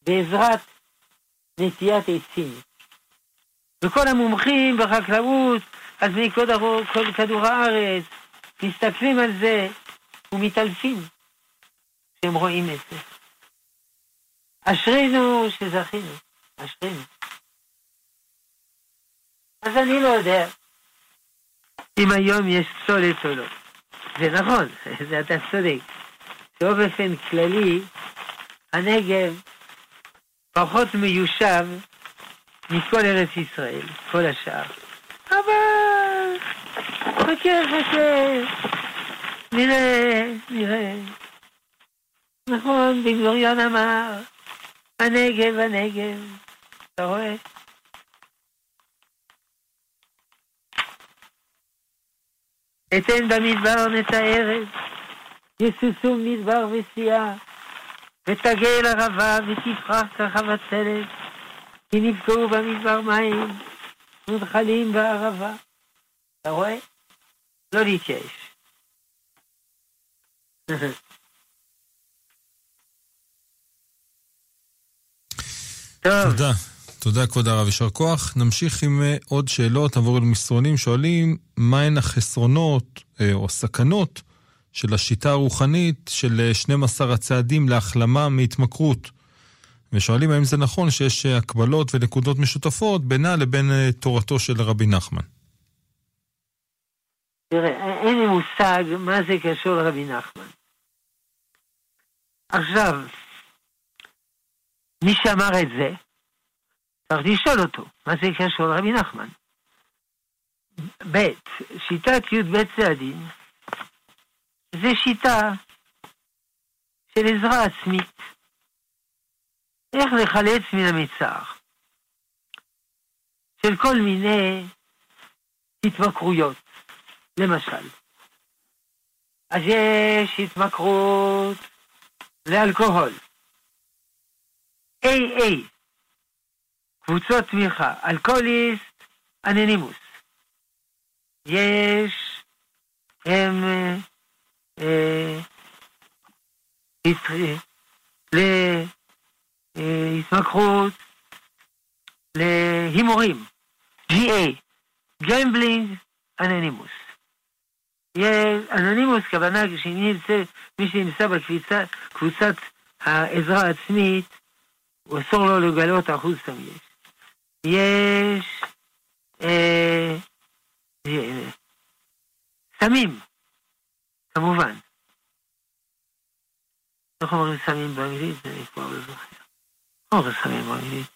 בעזרת נטיית עצים. וכל המומחים בחקלאות, על פני כל, כל כדור הארץ, מסתכלים על זה ומתעלפים כשהם רואים את זה. אשרינו שזכינו, אשרינו. אז אני לא יודע אם היום יש פסולת או לא. זה נכון, זה אתה צודק. באופן כללי, הנגב פחות מיושב מכל ארץ ישראל, כל השאר. אבל חכה, חכה, נראה, נראה. נכון, בן גוריון אמר, הנגב, הנגב, אתה רואה? אתן במדבר נתארת, יסוסום מדבר ושיאה, ותגל ערבה ותפרח כחבצלת, כי נפגעו במדבר מים, ונחלים בערבה. אתה רואה? לא להתייאש. תודה. תודה, כבוד הרב, יישר כוח. נמשיך עם אה, עוד שאלות, נעבור למסרונים. שואלים, מהן החסרונות אה, או סכנות של השיטה הרוחנית של 12 אה, הצעדים להחלמה מהתמכרות? ושואלים האם זה נכון שיש הקבלות ונקודות משותפות בינה לבין תורתו של רבי נחמן. תראה, אין לי מושג מה זה קשור לרבי נחמן. עכשיו, מי שאמר את זה, צריך לשאול אותו, מה זה קשור לרבי נחמן? ב', שיטת י"ב צעדים, זה שיטה של עזרה עצמית. איך לחלץ מן המצר. של כל מיני התמכרויות, למשל. אז יש התמכרות לאלכוהול. AA, קבוצות תמיכה, אלכוהוליסט, אנונימוס. יש, הם, אה, אה, להתמכרות, להימורים, GA, Gambling, Anonymous. Anonymous, כוונה שמי שנמצא בקבוצת העזרה העצמית, הוא אסור לו לגלות אחוז תמיד. יש אה, אה, סמים, כמובן. איך אומרים סמים באנגלית? אני כבר לא זוכר. אומרים סמים באנגלית?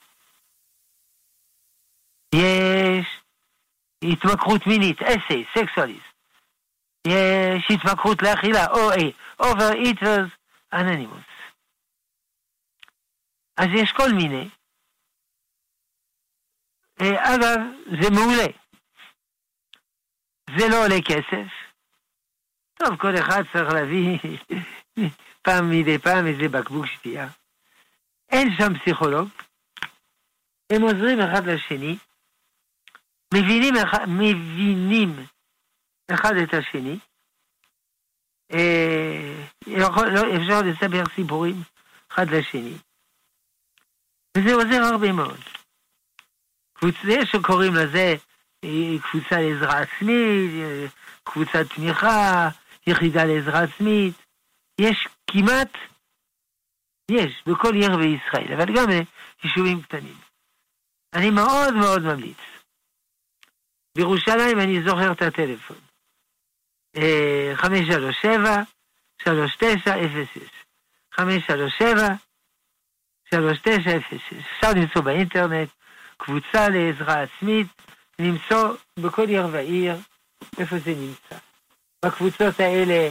יש התמכרות מינית, אסי, סקסואליסט. יש התמכרות לאכילה, OA, Overeaters Anonymous. אז יש כל מיני. אה, אגב, זה מעולה. זה לא עולה כסף. טוב, כל אחד צריך להביא פעם מדי פעם איזה בקבוק שתייה. אין שם פסיכולוג. הם עוזרים אחד לשני, מבינים, מבינים אחד את השני. אה, יכול, לא, אפשר לספר סיפורים אחד לשני. וזה עוזר הרבה מאוד. קבוצה שקוראים לזה אה, קבוצה לעזרה עצמית, אה, קבוצת תמיכה, יחידה לעזרה עצמית. יש כמעט, יש בכל עיר בישראל, אבל גם יישובים קטנים. אני מאוד מאוד ממליץ. בירושלים אני זוכר את הטלפון. 537 3906 537 3906 אפשר למצוא באינטרנט קבוצה לעזרה עצמית, למצוא בכל עיר ועיר איפה זה נמצא. בקבוצות האלה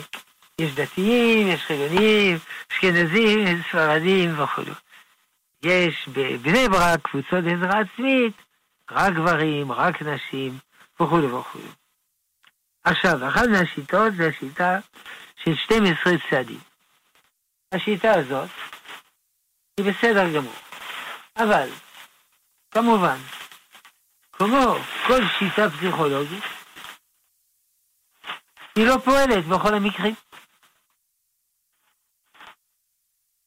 יש דתיים, יש חילונים, אשכנזים, ספרדים וכו'. יש בבני ברק קבוצות עזרה עצמית, רק גברים, רק נשים וכו' וכו'. עכשיו, אחת מהשיטות זה השיטה של 12 צעדים. השיטה הזאת היא בסדר גמור. אבל, כמובן, כמו כל שיטה פסיכולוגית, היא לא פועלת בכל המקרים.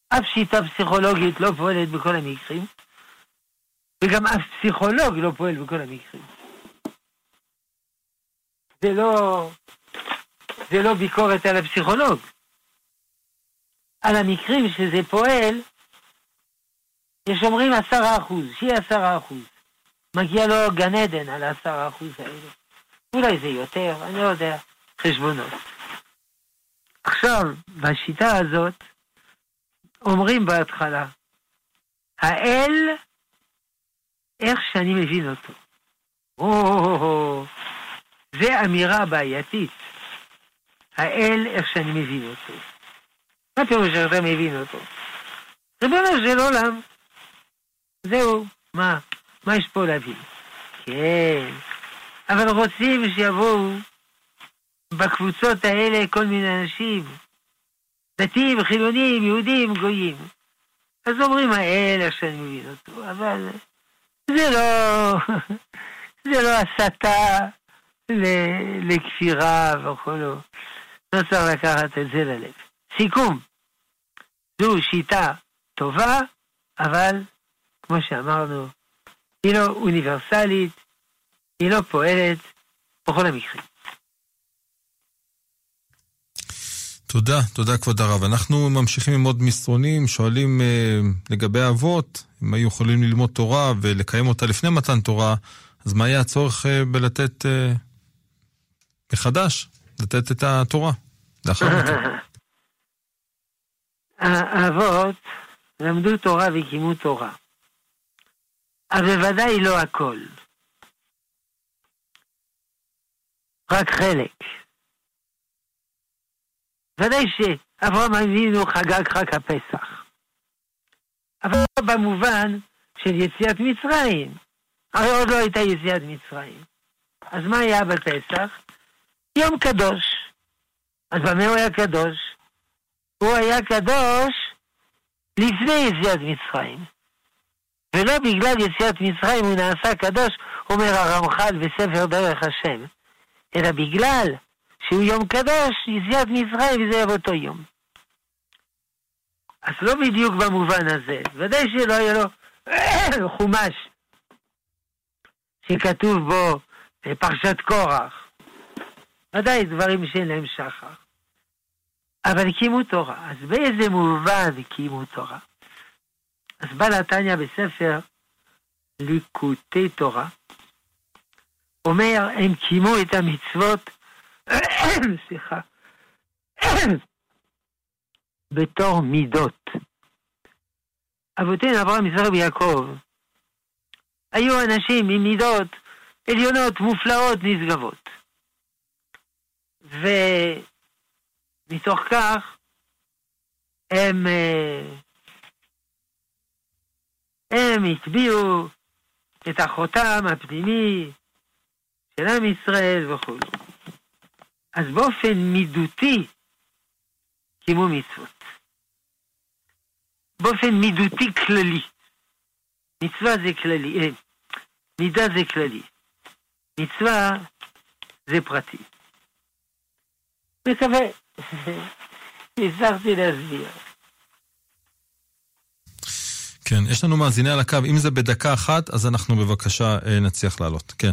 אף שיטה פסיכולוגית לא פועלת בכל המקרים, וגם אף פסיכולוג לא פועל בכל המקרים. זה לא, זה לא ביקורת על הפסיכולוג. על המקרים שזה פועל, יש אומרים עשרה אחוז, שיהיה עשרה אחוז. מגיע לו גן עדן על העשרה אחוז האלה. אולי זה יותר, אני לא יודע, חשבונות. עכשיו, בשיטה הזאת, אומרים בהתחלה, האל, איך שאני מבין אותו. או, זה אמירה בעייתית. האל, איך שאני מבין אותו. מה פירוש שאתה מבין אותו? ריבונו של עולם. זהו, מה? מה יש פה להבין? כן, אבל רוצים שיבואו בקבוצות האלה כל מיני אנשים, דתיים, חילונים, יהודים, גויים. אז אומרים האל, איך שאני מבין אותו, אבל זה לא, זה לא הסתה לכפירה וכולו. לא צריך לקחת את זה ללב. סיכום, זו שיטה טובה, אבל כמו שאמרנו, היא לא אוניברסלית, היא לא פועלת בכל המקרים. תודה, תודה כבוד הרב. אנחנו ממשיכים עם עוד מסרונים, שואלים אה, לגבי האבות, אם היו יכולים ללמוד תורה ולקיים אותה לפני מתן תורה, אז מה היה הצורך אה, בלתת אה, מחדש, לתת את התורה לאחר מכן? האבות למדו תורה וקיימו תורה. אבל בוודאי לא הכל. רק חלק. ודאי שאברהם אבינו חגג חג הפסח. אבל לא במובן של יציאת מצרים. הרי עוד לא הייתה יציאת מצרים. אז מה היה בפסח? יום קדוש. אז במה הוא היה קדוש? הוא היה קדוש לפני יציאת מצרים. ולא בגלל יציאת מצרים הוא נעשה קדוש, אומר הרמח"ל בספר דרך השם, אלא בגלל שהוא יום קדוש, יציאת מצרים זה באותו יום. אז לא בדיוק במובן הזה, ודאי שלא היה לו חומש שכתוב בו פרשת קורח, ודאי דברים שאין להם שחר. אבל קיימו תורה, אז באיזה מובן קיימו תורה? אז בא לתניא בספר ליקוטי תורה, אומר, הם קיימו את המצוות, סליחה, בתור מידות. אבותינו אברהם, יצחק ויעקב היו אנשים עם מידות עליונות, מופלאות, נשגבות. ומתוך כך הם אה, הם הטביעו את החותם הפנימי של עם ישראל וכו'. אז באופן מידותי קיימו מצוות. באופן מידותי כללי. מצווה זה כללי, אה, מידה זה כללי. מצווה זה פרטי. מקווה הצלחתי להסביר. כן, יש לנו מאזיני על הקו. אם זה בדקה אחת, אז אנחנו בבקשה אה, נצליח לעלות. כן.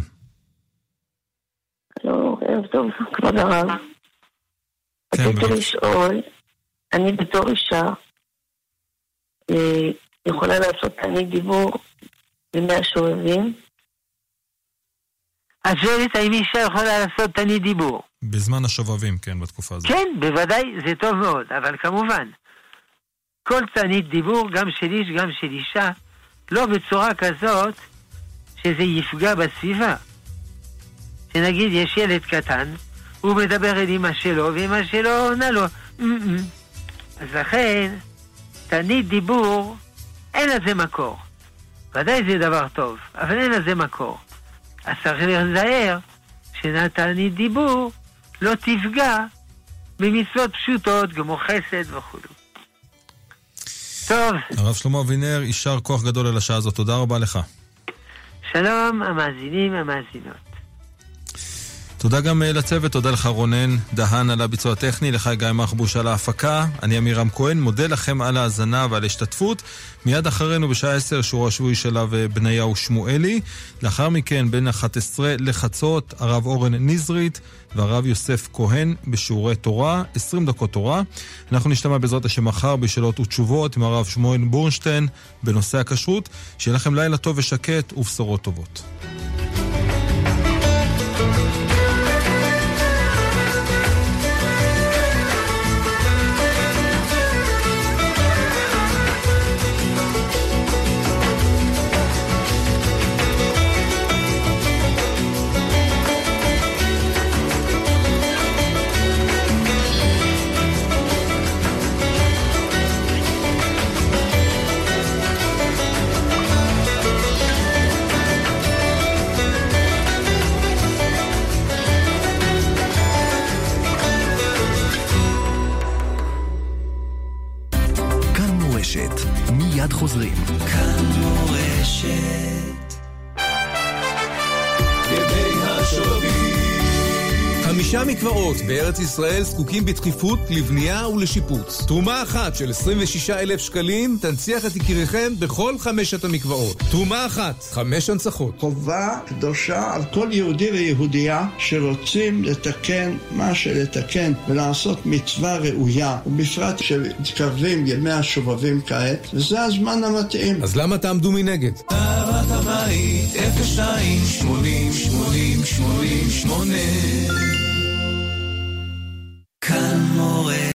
לא, ערב טוב, כבוד הרב. כן, רציתי לשאול, אני בתור אישה אה, יכולה לעשות תענית דיבור למי השואבים? את שואלת האם אישה יכולה לעשות תענית דיבור. בזמן השובבים, כן, בתקופה הזאת. כן, בוודאי, זה טוב מאוד, אבל כמובן, כל תענית דיבור, גם של איש, גם של אישה, לא בצורה כזאת שזה יפגע בסביבה. שנגיד יש ילד קטן הוא מדבר אל אמא שלו, ואמא שלו עונה לו, אז לכן, תענית דיבור, אין לזה מקור. ודאי זה דבר טוב, אבל אין לזה מקור. אז צריך להיזהר שנתנית דיבור לא תפגע במצוות פשוטות כמו חסד וכו'. טוב. הרב שלמה אבינר, יישר כוח גדול על השעה הזאת, תודה רבה לך. שלום, המאזינים, המאזינות. תודה גם אה, לצוות, תודה לך רונן דהן על הביצוע הטכני, לך גיא מחבוש על ההפקה, אני עמירם כהן, מודה לכם על ההאזנה ועל ההשתתפות. מיד אחרינו בשעה 10 שיעור השבועי של הרב אה, בניהו שמואלי. לאחר מכן, בין 11 לחצות, הרב אורן נזרית והרב יוסף כהן בשיעורי תורה, 20 דקות תורה. אנחנו נשתמע בעזרת השם מחר בשאלות ותשובות עם הרב שמואל בורנשטיין בנושא הכשרות. שיהיה לכם לילה טוב ושקט ובשורות טובות. בארץ ישראל זקוקים בדחיפות לבנייה ולשיפוץ. תרומה אחת של 26 אלף שקלים תנציח את יקיריכם בכל חמשת המקוואות. תרומה אחת, חמש הנצחות. חובה קדושה על כל יהודי ויהודייה שרוצים לתקן מה שלתקן ולעשות מצווה ראויה, ובפרט שמתקרבים ימי השובבים כעת, וזה הזמן המתאים. אז למה תעמדו מנגד? אהבת הבית, 02 80 80 80 8 calmo